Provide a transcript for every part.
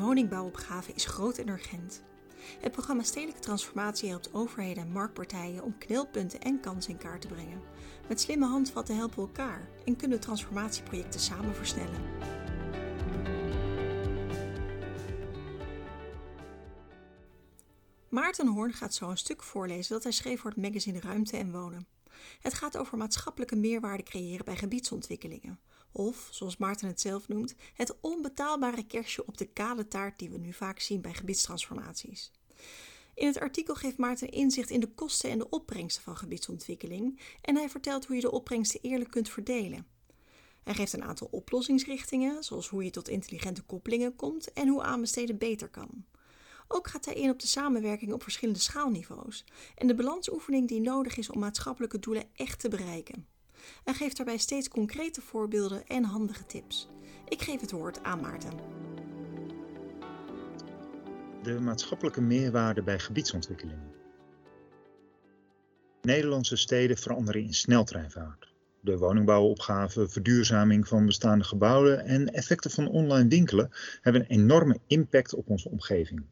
woningbouwopgave is groot en urgent. Het programma Stedelijke Transformatie helpt overheden en marktpartijen om knelpunten en kansen in kaart te brengen. Met slimme handvatten helpen we elkaar en kunnen transformatieprojecten samen versnellen. Maarten Hoorn gaat zo een stuk voorlezen dat hij schreef voor het magazine Ruimte en Wonen. Het gaat over maatschappelijke meerwaarde creëren bij gebiedsontwikkelingen. Of, zoals Maarten het zelf noemt, het onbetaalbare kerstje op de kale taart die we nu vaak zien bij gebiedstransformaties. In het artikel geeft Maarten inzicht in de kosten en de opbrengsten van gebiedsontwikkeling en hij vertelt hoe je de opbrengsten eerlijk kunt verdelen. Hij geeft een aantal oplossingsrichtingen, zoals hoe je tot intelligente koppelingen komt en hoe aanbesteden beter kan. Ook gaat hij in op de samenwerking op verschillende schaalniveaus en de balansoefening die nodig is om maatschappelijke doelen echt te bereiken. Hij geeft daarbij steeds concrete voorbeelden en handige tips. Ik geef het woord aan Maarten. De maatschappelijke meerwaarde bij gebiedsontwikkelingen. Nederlandse steden veranderen in sneltreinvaart. De woningbouwopgave, verduurzaming van bestaande gebouwen en effecten van online winkelen hebben een enorme impact op onze omgeving.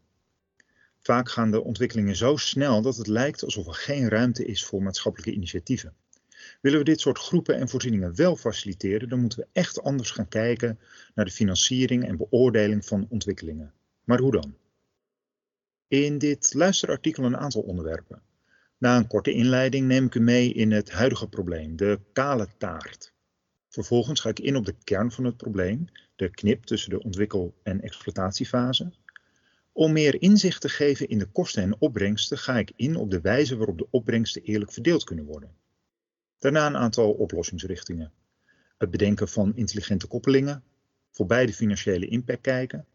Vaak gaan de ontwikkelingen zo snel dat het lijkt alsof er geen ruimte is voor maatschappelijke initiatieven. Willen we dit soort groepen en voorzieningen wel faciliteren, dan moeten we echt anders gaan kijken naar de financiering en beoordeling van ontwikkelingen. Maar hoe dan? In dit luisterartikel een aantal onderwerpen. Na een korte inleiding neem ik u mee in het huidige probleem, de kale taart. Vervolgens ga ik in op de kern van het probleem, de knip tussen de ontwikkel- en exploitatiefase. Om meer inzicht te geven in de kosten en opbrengsten ga ik in op de wijze waarop de opbrengsten eerlijk verdeeld kunnen worden. Daarna een aantal oplossingsrichtingen. Het bedenken van intelligente koppelingen, voorbij de financiële impact kijken,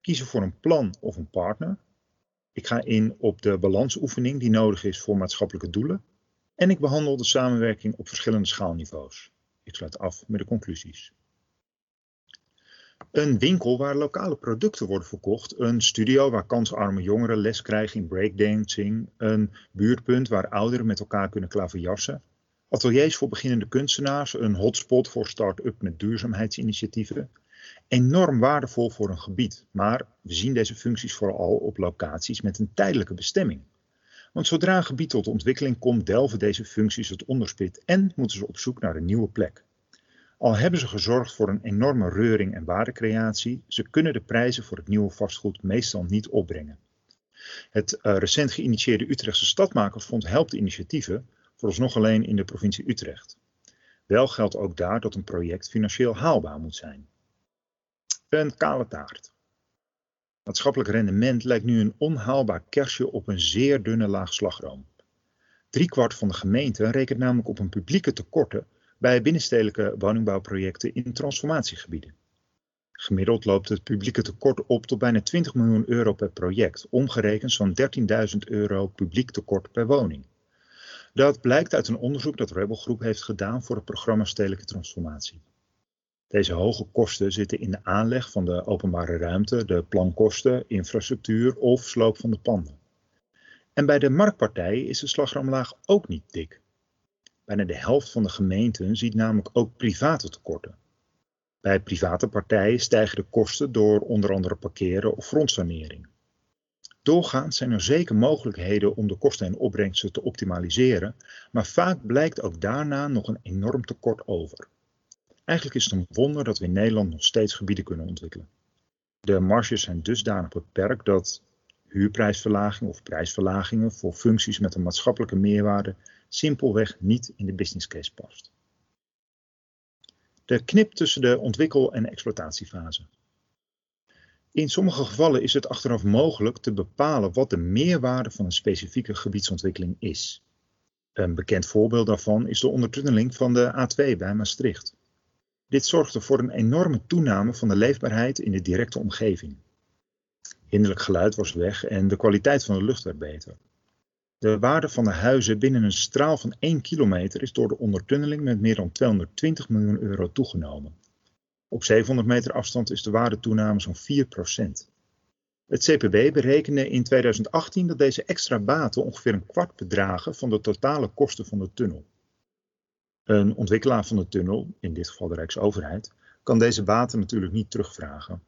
kiezen voor een plan of een partner. Ik ga in op de balansoefening die nodig is voor maatschappelijke doelen. En ik behandel de samenwerking op verschillende schaalniveaus. Ik sluit af met de conclusies. Een winkel waar lokale producten worden verkocht, een studio waar kansarme jongeren les krijgen in breakdancing, een buurtpunt waar ouderen met elkaar kunnen klaverjassen, ateliers voor beginnende kunstenaars, een hotspot voor start-up met duurzaamheidsinitiatieven. Enorm waardevol voor een gebied, maar we zien deze functies vooral op locaties met een tijdelijke bestemming. Want zodra een gebied tot ontwikkeling komt, delven deze functies het onderspit en moeten ze op zoek naar een nieuwe plek. Al hebben ze gezorgd voor een enorme reuring en waardecreatie, ze kunnen de prijzen voor het nieuwe vastgoed meestal niet opbrengen. Het uh, recent geïnitieerde Utrechtse Stadmakersfonds helpt de initiatieven, vooralsnog alleen in de provincie Utrecht. Wel geldt ook daar dat een project financieel haalbaar moet zijn. Een kale taart. Maatschappelijk rendement lijkt nu een onhaalbaar kerstje op een zeer dunne laag slagroom. Driekwart van de gemeenten rekent namelijk op een publieke tekorten bij binnenstedelijke woningbouwprojecten in transformatiegebieden. Gemiddeld loopt het publieke tekort op tot bijna 20 miljoen euro per project, omgerekend zo'n 13.000 euro publiek tekort per woning. Dat blijkt uit een onderzoek dat Rebel Groep heeft gedaan voor het programma Stedelijke Transformatie. Deze hoge kosten zitten in de aanleg van de openbare ruimte, de plankosten, infrastructuur of sloop van de panden. En bij de marktpartijen is de slagroomlaag ook niet dik. Bijna de helft van de gemeenten ziet namelijk ook private tekorten. Bij private partijen stijgen de kosten door onder andere parkeren of grondsanering. Doorgaans zijn er zeker mogelijkheden om de kosten en opbrengsten te optimaliseren, maar vaak blijkt ook daarna nog een enorm tekort over. Eigenlijk is het een wonder dat we in Nederland nog steeds gebieden kunnen ontwikkelen. De marges zijn dusdanig beperkt dat huurprijsverlaging of prijsverlagingen voor functies met een maatschappelijke meerwaarde simpelweg niet in de business case past. De knip tussen de ontwikkel- en exploitatiefase. In sommige gevallen is het achteraf mogelijk te bepalen wat de meerwaarde van een specifieke gebiedsontwikkeling is. Een bekend voorbeeld daarvan is de ondertunneling van de A2 bij Maastricht. Dit zorgde voor een enorme toename van de leefbaarheid in de directe omgeving. Hinderlijk geluid was weg en de kwaliteit van de lucht werd beter. De waarde van de huizen binnen een straal van 1 kilometer is door de ondertunneling met meer dan 220 miljoen euro toegenomen. Op 700 meter afstand is de waardetoename zo'n 4% Het CPB berekende in 2018 dat deze extra baten ongeveer een kwart bedragen van de totale kosten van de tunnel. Een ontwikkelaar van de tunnel, in dit geval de Rijksoverheid, kan deze baten natuurlijk niet terugvragen.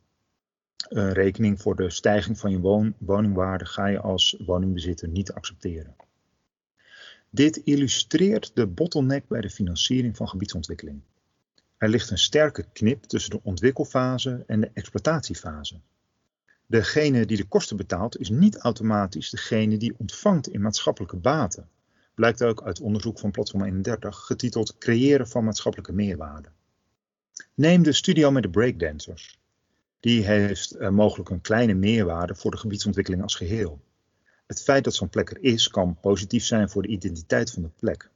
Een rekening voor de stijging van je woningwaarde ga je als woningbezitter niet accepteren. Dit illustreert de bottleneck bij de financiering van gebiedsontwikkeling. Er ligt een sterke knip tussen de ontwikkelfase en de exploitatiefase. Degene die de kosten betaalt is niet automatisch degene die ontvangt in maatschappelijke baten. Blijkt ook uit onderzoek van Platform 31, getiteld Creëren van maatschappelijke meerwaarde. Neem de studio met de breakdancers. Die heeft eh, mogelijk een kleine meerwaarde voor de gebiedsontwikkeling als geheel. Het feit dat zo'n plek er is, kan positief zijn voor de identiteit van de plek.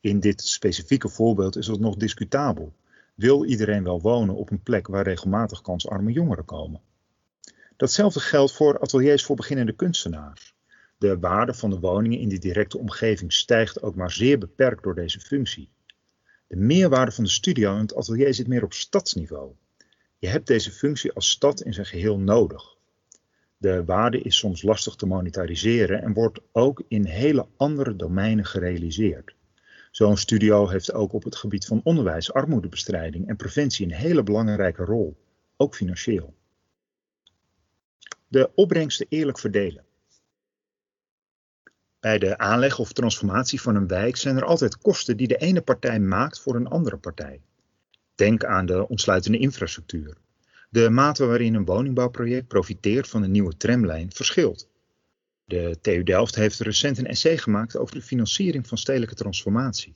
In dit specifieke voorbeeld is het nog discutabel. Wil iedereen wel wonen op een plek waar regelmatig kansarme jongeren komen? Datzelfde geldt voor ateliers voor beginnende kunstenaars. De waarde van de woningen in de directe omgeving stijgt ook maar zeer beperkt door deze functie. De meerwaarde van de studio en het atelier zit meer op stadsniveau. Je hebt deze functie als stad in zijn geheel nodig. De waarde is soms lastig te monetariseren en wordt ook in hele andere domeinen gerealiseerd. Zo'n studio heeft ook op het gebied van onderwijs, armoedebestrijding en preventie een hele belangrijke rol, ook financieel. De opbrengsten eerlijk verdelen. Bij de aanleg of transformatie van een wijk zijn er altijd kosten die de ene partij maakt voor een andere partij. Denk aan de ontsluitende infrastructuur. De mate waarin een woningbouwproject profiteert van een nieuwe tramlijn verschilt. De TU Delft heeft recent een essay gemaakt over de financiering van stedelijke transformatie.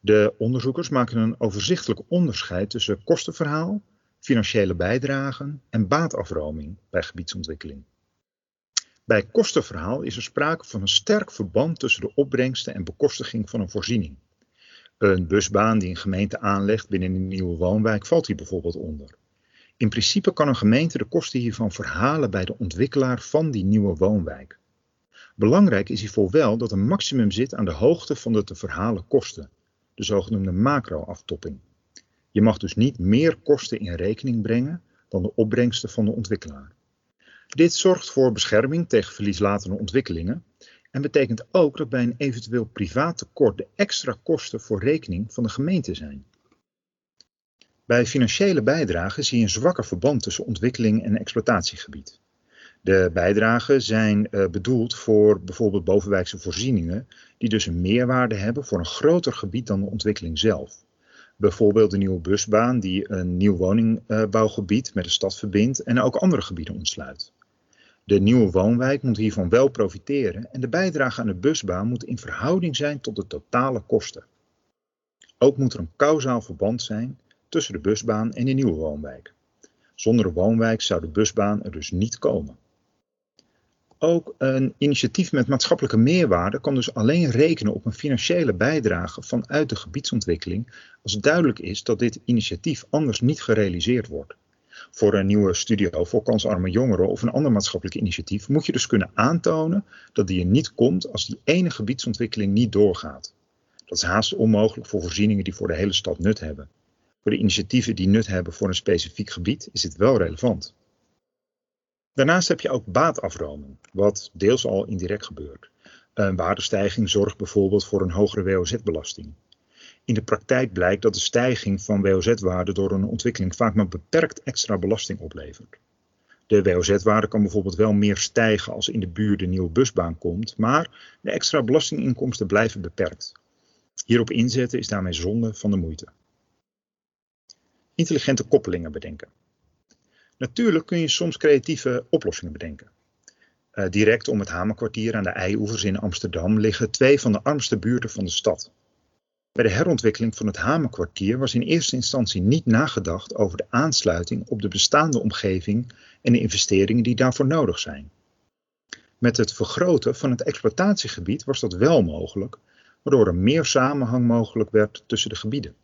De onderzoekers maken een overzichtelijk onderscheid tussen kostenverhaal, financiële bijdragen en baatafroming bij gebiedsontwikkeling. Bij kostenverhaal is er sprake van een sterk verband tussen de opbrengsten en bekostiging van een voorziening. Een busbaan die een gemeente aanlegt binnen een nieuwe woonwijk valt hier bijvoorbeeld onder. In principe kan een gemeente de kosten hiervan verhalen bij de ontwikkelaar van die nieuwe woonwijk. Belangrijk is hiervoor wel dat een maximum zit aan de hoogte van de te verhalen kosten, de zogenoemde macro-aftopping. Je mag dus niet meer kosten in rekening brengen dan de opbrengsten van de ontwikkelaar. Dit zorgt voor bescherming tegen verlieslatende ontwikkelingen en betekent ook dat bij een eventueel privaat tekort de extra kosten voor rekening van de gemeente zijn. Bij financiële bijdragen zie je een zwakker verband tussen ontwikkeling en exploitatiegebied. De bijdragen zijn uh, bedoeld voor bijvoorbeeld bovenwijkse voorzieningen, die dus een meerwaarde hebben voor een groter gebied dan de ontwikkeling zelf. Bijvoorbeeld de nieuwe busbaan die een nieuw woningbouwgebied met de stad verbindt en ook andere gebieden ontsluit. De nieuwe woonwijk moet hiervan wel profiteren en de bijdrage aan de busbaan moet in verhouding zijn tot de totale kosten. Ook moet er een kausaal verband zijn tussen de busbaan en de nieuwe woonwijk. Zonder de woonwijk zou de busbaan er dus niet komen. Ook een initiatief met maatschappelijke meerwaarde kan dus alleen rekenen op een financiële bijdrage vanuit de gebiedsontwikkeling als duidelijk is dat dit initiatief anders niet gerealiseerd wordt. Voor een nieuwe studio voor kansarme jongeren of een ander maatschappelijk initiatief moet je dus kunnen aantonen dat die er niet komt als die ene gebiedsontwikkeling niet doorgaat. Dat is haast onmogelijk voor voorzieningen die voor de hele stad nut hebben. Voor de initiatieven die nut hebben voor een specifiek gebied is dit wel relevant. Daarnaast heb je ook baatafroming, wat deels al indirect gebeurt. Een waardestijging zorgt bijvoorbeeld voor een hogere WOZ-belasting. In de praktijk blijkt dat de stijging van WOZ-waarde door een ontwikkeling vaak maar beperkt extra belasting oplevert. De WOZ-waarde kan bijvoorbeeld wel meer stijgen als in de buurt de nieuwe busbaan komt, maar de extra belastinginkomsten blijven beperkt. Hierop inzetten is daarmee zonde van de moeite. Intelligente koppelingen bedenken. Natuurlijk kun je soms creatieve oplossingen bedenken. Uh, direct om het Hamerkwartier aan de Eioevers in Amsterdam liggen twee van de armste buurten van de stad. Bij de herontwikkeling van het Hamerkwartier was in eerste instantie niet nagedacht over de aansluiting op de bestaande omgeving en de investeringen die daarvoor nodig zijn. Met het vergroten van het exploitatiegebied was dat wel mogelijk, waardoor er meer samenhang mogelijk werd tussen de gebieden.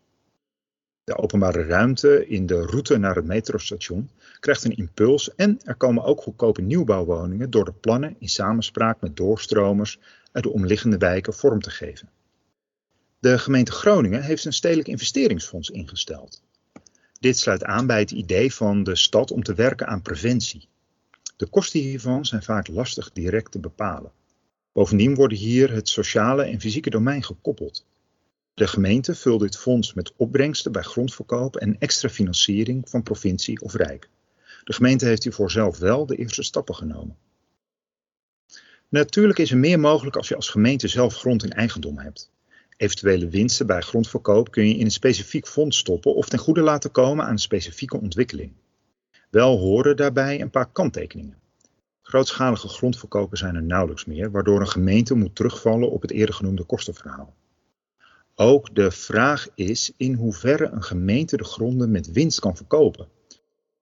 De openbare ruimte in de route naar het metrostation krijgt een impuls en er komen ook goedkope nieuwbouwwoningen door de plannen in samenspraak met doorstromers uit de omliggende wijken vorm te geven. De gemeente Groningen heeft een stedelijk investeringsfonds ingesteld. Dit sluit aan bij het idee van de stad om te werken aan preventie. De kosten hiervan zijn vaak lastig direct te bepalen. Bovendien worden hier het sociale en fysieke domein gekoppeld. De gemeente vult dit fonds met opbrengsten bij grondverkoop en extra financiering van provincie of rijk. De gemeente heeft hiervoor zelf wel de eerste stappen genomen. Natuurlijk is er meer mogelijk als je als gemeente zelf grond in eigendom hebt. Eventuele winsten bij grondverkoop kun je in een specifiek fonds stoppen of ten goede laten komen aan een specifieke ontwikkeling. Wel horen daarbij een paar kanttekeningen. Grootschalige grondverkopen zijn er nauwelijks meer, waardoor een gemeente moet terugvallen op het eerder genoemde kostenverhaal. Ook de vraag is in hoeverre een gemeente de gronden met winst kan verkopen.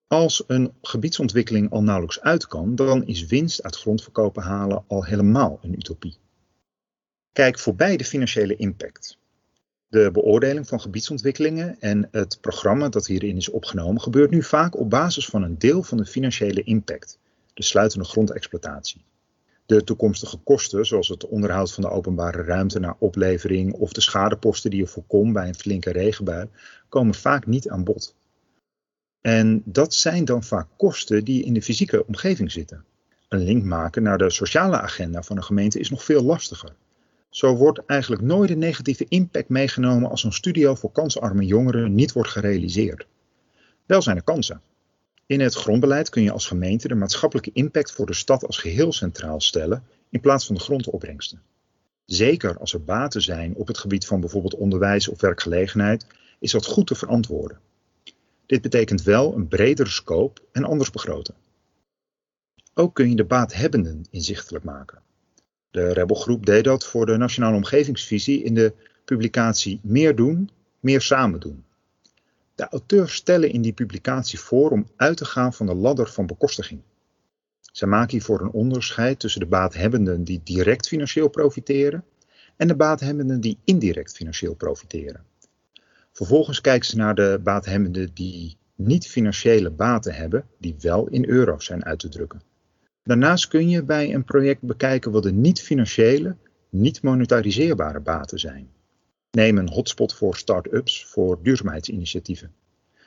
Als een gebiedsontwikkeling al nauwelijks uit kan, dan is winst uit grondverkopen halen al helemaal een utopie. Kijk voorbij de financiële impact. De beoordeling van gebiedsontwikkelingen en het programma dat hierin is opgenomen gebeurt nu vaak op basis van een deel van de financiële impact, de sluitende grondexploitatie. De toekomstige kosten, zoals het onderhoud van de openbare ruimte naar oplevering of de schadeposten die je voorkomt bij een flinke regenbui, komen vaak niet aan bod. En dat zijn dan vaak kosten die in de fysieke omgeving zitten. Een link maken naar de sociale agenda van een gemeente is nog veel lastiger. Zo wordt eigenlijk nooit een negatieve impact meegenomen als een studio voor kansarme jongeren niet wordt gerealiseerd. Wel zijn er kansen. In het grondbeleid kun je als gemeente de maatschappelijke impact voor de stad als geheel centraal stellen in plaats van de grondopbrengsten. Zeker als er baten zijn op het gebied van bijvoorbeeld onderwijs of werkgelegenheid, is dat goed te verantwoorden. Dit betekent wel een bredere scope en anders begroten. Ook kun je de baathebbenden inzichtelijk maken. De Rebelgroep deed dat voor de Nationale Omgevingsvisie in de publicatie Meer doen, meer samen doen. De auteurs stellen in die publicatie voor om uit te gaan van de ladder van bekostiging. Zij maken hiervoor een onderscheid tussen de baathebbenden die direct financieel profiteren en de baathebbenden die indirect financieel profiteren. Vervolgens kijken ze naar de baathebbenden die niet financiële baten hebben, die wel in euro's zijn uit te drukken. Daarnaast kun je bij een project bekijken wat de niet-financiële, niet monetariseerbare baten zijn. Neem een hotspot voor start-ups voor duurzaamheidsinitiatieven.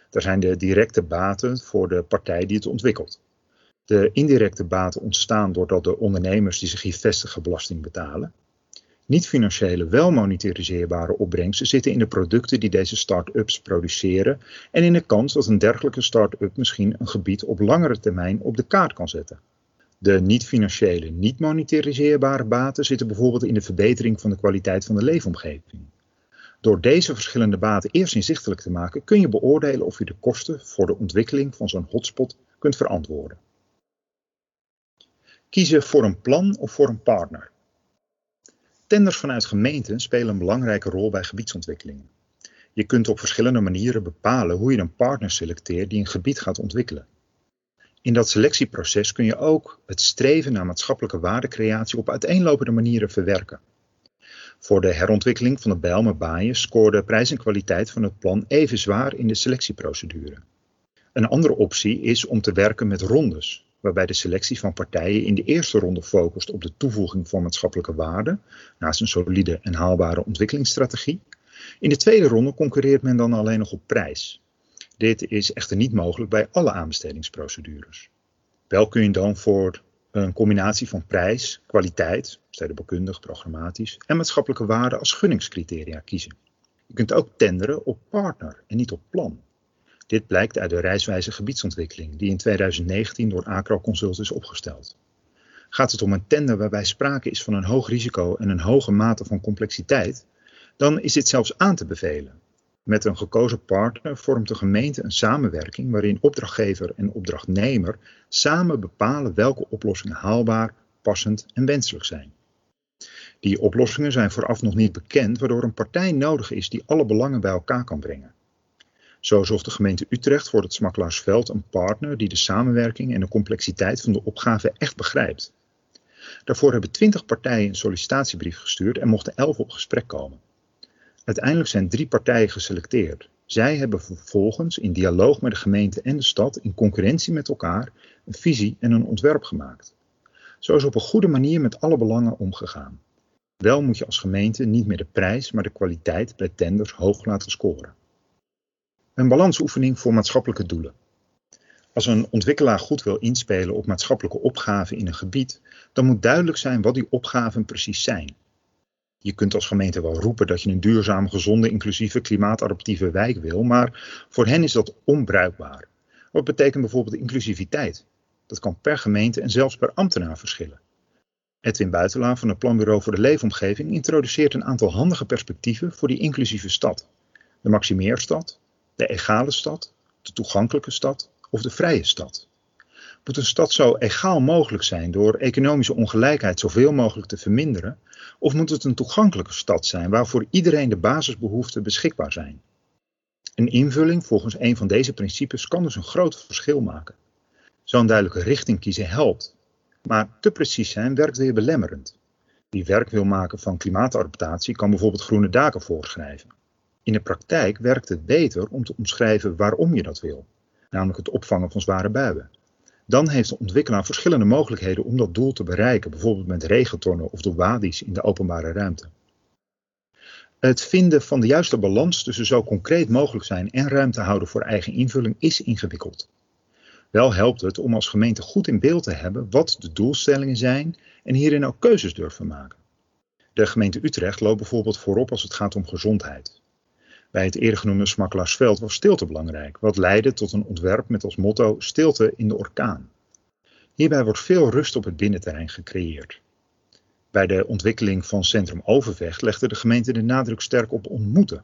Daar zijn de directe baten voor de partij die het ontwikkelt. De indirecte baten ontstaan doordat de ondernemers die zich hier vestigen belasting betalen. Niet-financiële, wel monetariseerbare opbrengsten zitten in de producten die deze start-ups produceren en in de kans dat een dergelijke start-up misschien een gebied op langere termijn op de kaart kan zetten. De niet-financiële, niet monetariseerbare baten zitten bijvoorbeeld in de verbetering van de kwaliteit van de leefomgeving. Door deze verschillende baten eerst inzichtelijk te maken, kun je beoordelen of je de kosten voor de ontwikkeling van zo'n hotspot kunt verantwoorden. Kiezen voor een plan of voor een partner. Tenders vanuit gemeenten spelen een belangrijke rol bij gebiedsontwikkelingen. Je kunt op verschillende manieren bepalen hoe je een partner selecteert die een gebied gaat ontwikkelen. In dat selectieproces kun je ook het streven naar maatschappelijke waardecreatie op uiteenlopende manieren verwerken. Voor de herontwikkeling van de Bijlmer Baaien scoorde prijs en kwaliteit van het plan even zwaar in de selectieprocedure. Een andere optie is om te werken met rondes, waarbij de selectie van partijen in de eerste ronde focust op de toevoeging van maatschappelijke waarde, naast een solide en haalbare ontwikkelingsstrategie. In de tweede ronde concurreert men dan alleen nog op prijs. Dit is echter niet mogelijk bij alle aanbestedingsprocedures. Wel kun je dan voor een combinatie van prijs, kwaliteit, stedenbouwkundig, programmatisch en maatschappelijke waarde als gunningscriteria kiezen. Je kunt ook tenderen op partner en niet op plan. Dit blijkt uit de reiswijze gebiedsontwikkeling die in 2019 door Acro Consult is opgesteld. Gaat het om een tender waarbij sprake is van een hoog risico en een hoge mate van complexiteit, dan is dit zelfs aan te bevelen. Met een gekozen partner vormt de gemeente een samenwerking waarin opdrachtgever en opdrachtnemer samen bepalen welke oplossingen haalbaar, passend en wenselijk zijn. Die oplossingen zijn vooraf nog niet bekend, waardoor een partij nodig is die alle belangen bij elkaar kan brengen. Zo zocht de gemeente Utrecht voor het Smakkelaarsveld een partner die de samenwerking en de complexiteit van de opgave echt begrijpt. Daarvoor hebben twintig partijen een sollicitatiebrief gestuurd en mochten elf op gesprek komen. Uiteindelijk zijn drie partijen geselecteerd. Zij hebben vervolgens in dialoog met de gemeente en de stad in concurrentie met elkaar een visie en een ontwerp gemaakt. Zo is op een goede manier met alle belangen omgegaan. Wel moet je als gemeente niet meer de prijs, maar de kwaliteit bij tenders hoog laten scoren. Een balansoefening voor maatschappelijke doelen. Als een ontwikkelaar goed wil inspelen op maatschappelijke opgaven in een gebied, dan moet duidelijk zijn wat die opgaven precies zijn. Je kunt als gemeente wel roepen dat je een duurzame, gezonde, inclusieve, klimaatadaptieve wijk wil, maar voor hen is dat onbruikbaar. Wat betekent bijvoorbeeld inclusiviteit? Dat kan per gemeente en zelfs per ambtenaar verschillen. Edwin Buitelaar van het Planbureau voor de Leefomgeving introduceert een aantal handige perspectieven voor die inclusieve stad. De maximeerstad, de egale stad, de toegankelijke stad of de vrije stad. Moet een stad zo egaal mogelijk zijn door economische ongelijkheid zoveel mogelijk te verminderen? Of moet het een toegankelijke stad zijn waar voor iedereen de basisbehoeften beschikbaar zijn? Een invulling volgens een van deze principes kan dus een groot verschil maken. Zo'n duidelijke richting kiezen helpt, maar te precies zijn werkt weer belemmerend. Wie werk wil maken van klimaatadaptatie kan bijvoorbeeld groene daken voorschrijven. In de praktijk werkt het beter om te omschrijven waarom je dat wil, namelijk het opvangen van zware buien. Dan heeft de ontwikkelaar verschillende mogelijkheden om dat doel te bereiken, bijvoorbeeld met regentonnen of door wadi's in de openbare ruimte. Het vinden van de juiste balans tussen zo concreet mogelijk zijn en ruimte houden voor eigen invulling is ingewikkeld. Wel helpt het om als gemeente goed in beeld te hebben wat de doelstellingen zijn en hierin ook keuzes durven maken. De gemeente Utrecht loopt bijvoorbeeld voorop als het gaat om gezondheid. Bij het eerder genoemde Smakkelaarsveld was stilte belangrijk, wat leidde tot een ontwerp met als motto stilte in de orkaan. Hierbij wordt veel rust op het binnenterrein gecreëerd. Bij de ontwikkeling van Centrum Overvecht legde de gemeente de nadruk sterk op ontmoeten.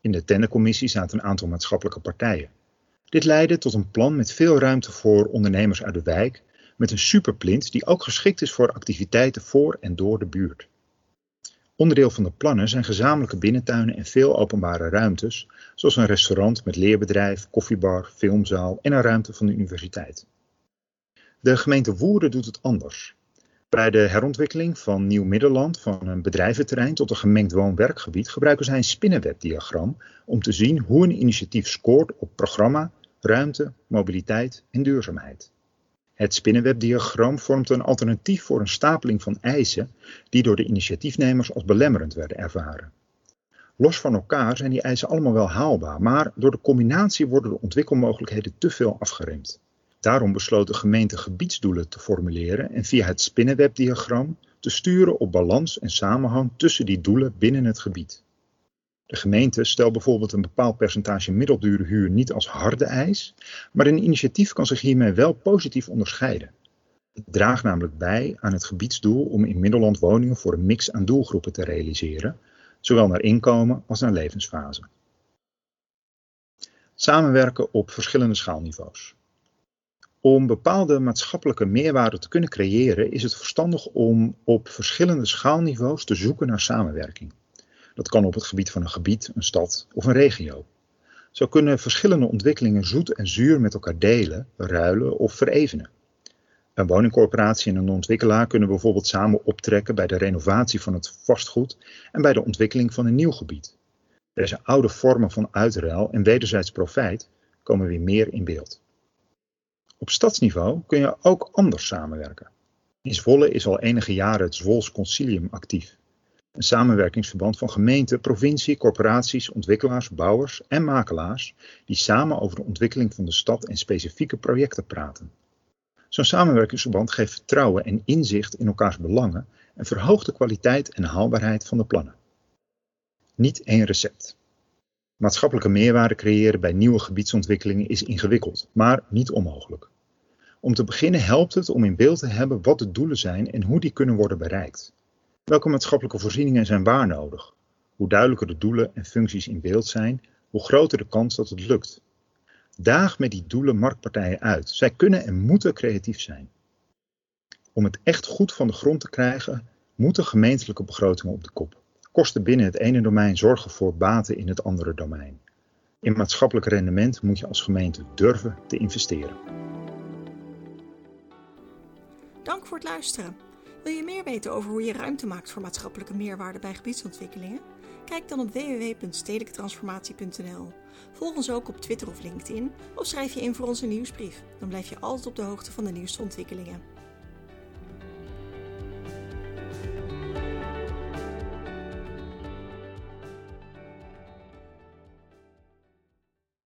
In de tendencommissie zaten een aantal maatschappelijke partijen. Dit leidde tot een plan met veel ruimte voor ondernemers uit de wijk, met een superplint die ook geschikt is voor activiteiten voor en door de buurt. Onderdeel van de plannen zijn gezamenlijke binnentuinen en veel openbare ruimtes, zoals een restaurant met leerbedrijf, koffiebar, filmzaal en een ruimte van de universiteit. De gemeente Woerden doet het anders. Bij de herontwikkeling van Nieuw Middelland van een bedrijventerrein tot een gemengd woon-werkgebied gebruiken zij een spinnenwebdiagram om te zien hoe een initiatief scoort op programma, ruimte, mobiliteit en duurzaamheid. Het spinnenwebdiagram vormt een alternatief voor een stapeling van eisen die door de initiatiefnemers als belemmerend werden ervaren. Los van elkaar zijn die eisen allemaal wel haalbaar, maar door de combinatie worden de ontwikkelmogelijkheden te veel afgeremd. Daarom besloot de gemeente gebiedsdoelen te formuleren en via het spinnenwebdiagram te sturen op balans en samenhang tussen die doelen binnen het gebied. De gemeente stelt bijvoorbeeld een bepaald percentage middeldure huur niet als harde eis, maar een initiatief kan zich hiermee wel positief onderscheiden. Het draagt namelijk bij aan het gebiedsdoel om in Middelland woningen voor een mix aan doelgroepen te realiseren, zowel naar inkomen als naar levensfase. Samenwerken op verschillende schaalniveaus. Om bepaalde maatschappelijke meerwaarde te kunnen creëren is het verstandig om op verschillende schaalniveaus te zoeken naar samenwerking. Dat kan op het gebied van een gebied, een stad of een regio. Zo kunnen verschillende ontwikkelingen zoet en zuur met elkaar delen, ruilen of verevenen. Een woningcorporatie en een ontwikkelaar kunnen bijvoorbeeld samen optrekken bij de renovatie van het vastgoed en bij de ontwikkeling van een nieuw gebied. Deze oude vormen van uitruil en wederzijds profijt komen weer meer in beeld. Op stadsniveau kun je ook anders samenwerken. In Zwolle is al enige jaren het Zwols Concilium actief. Een samenwerkingsverband van gemeenten, provincie, corporaties, ontwikkelaars, bouwers en makelaars die samen over de ontwikkeling van de stad en specifieke projecten praten. Zo'n samenwerkingsverband geeft vertrouwen en inzicht in elkaars belangen en verhoogt de kwaliteit en haalbaarheid van de plannen. Niet één recept. Maatschappelijke meerwaarde creëren bij nieuwe gebiedsontwikkelingen is ingewikkeld, maar niet onmogelijk. Om te beginnen helpt het om in beeld te hebben wat de doelen zijn en hoe die kunnen worden bereikt. Welke maatschappelijke voorzieningen zijn waar nodig? Hoe duidelijker de doelen en functies in beeld zijn, hoe groter de kans dat het lukt. Daag met die doelen marktpartijen uit. Zij kunnen en moeten creatief zijn. Om het echt goed van de grond te krijgen, moeten gemeentelijke begrotingen op de kop. Kosten binnen het ene domein zorgen voor baten in het andere domein. In maatschappelijk rendement moet je als gemeente durven te investeren. Dank voor het luisteren. Wil je meer weten over hoe je ruimte maakt voor maatschappelijke meerwaarde bij gebiedsontwikkelingen? Kijk dan op www.stedelijketransformatie.nl. Volg ons ook op Twitter of LinkedIn of schrijf je in voor onze nieuwsbrief. Dan blijf je altijd op de hoogte van de nieuwste ontwikkelingen.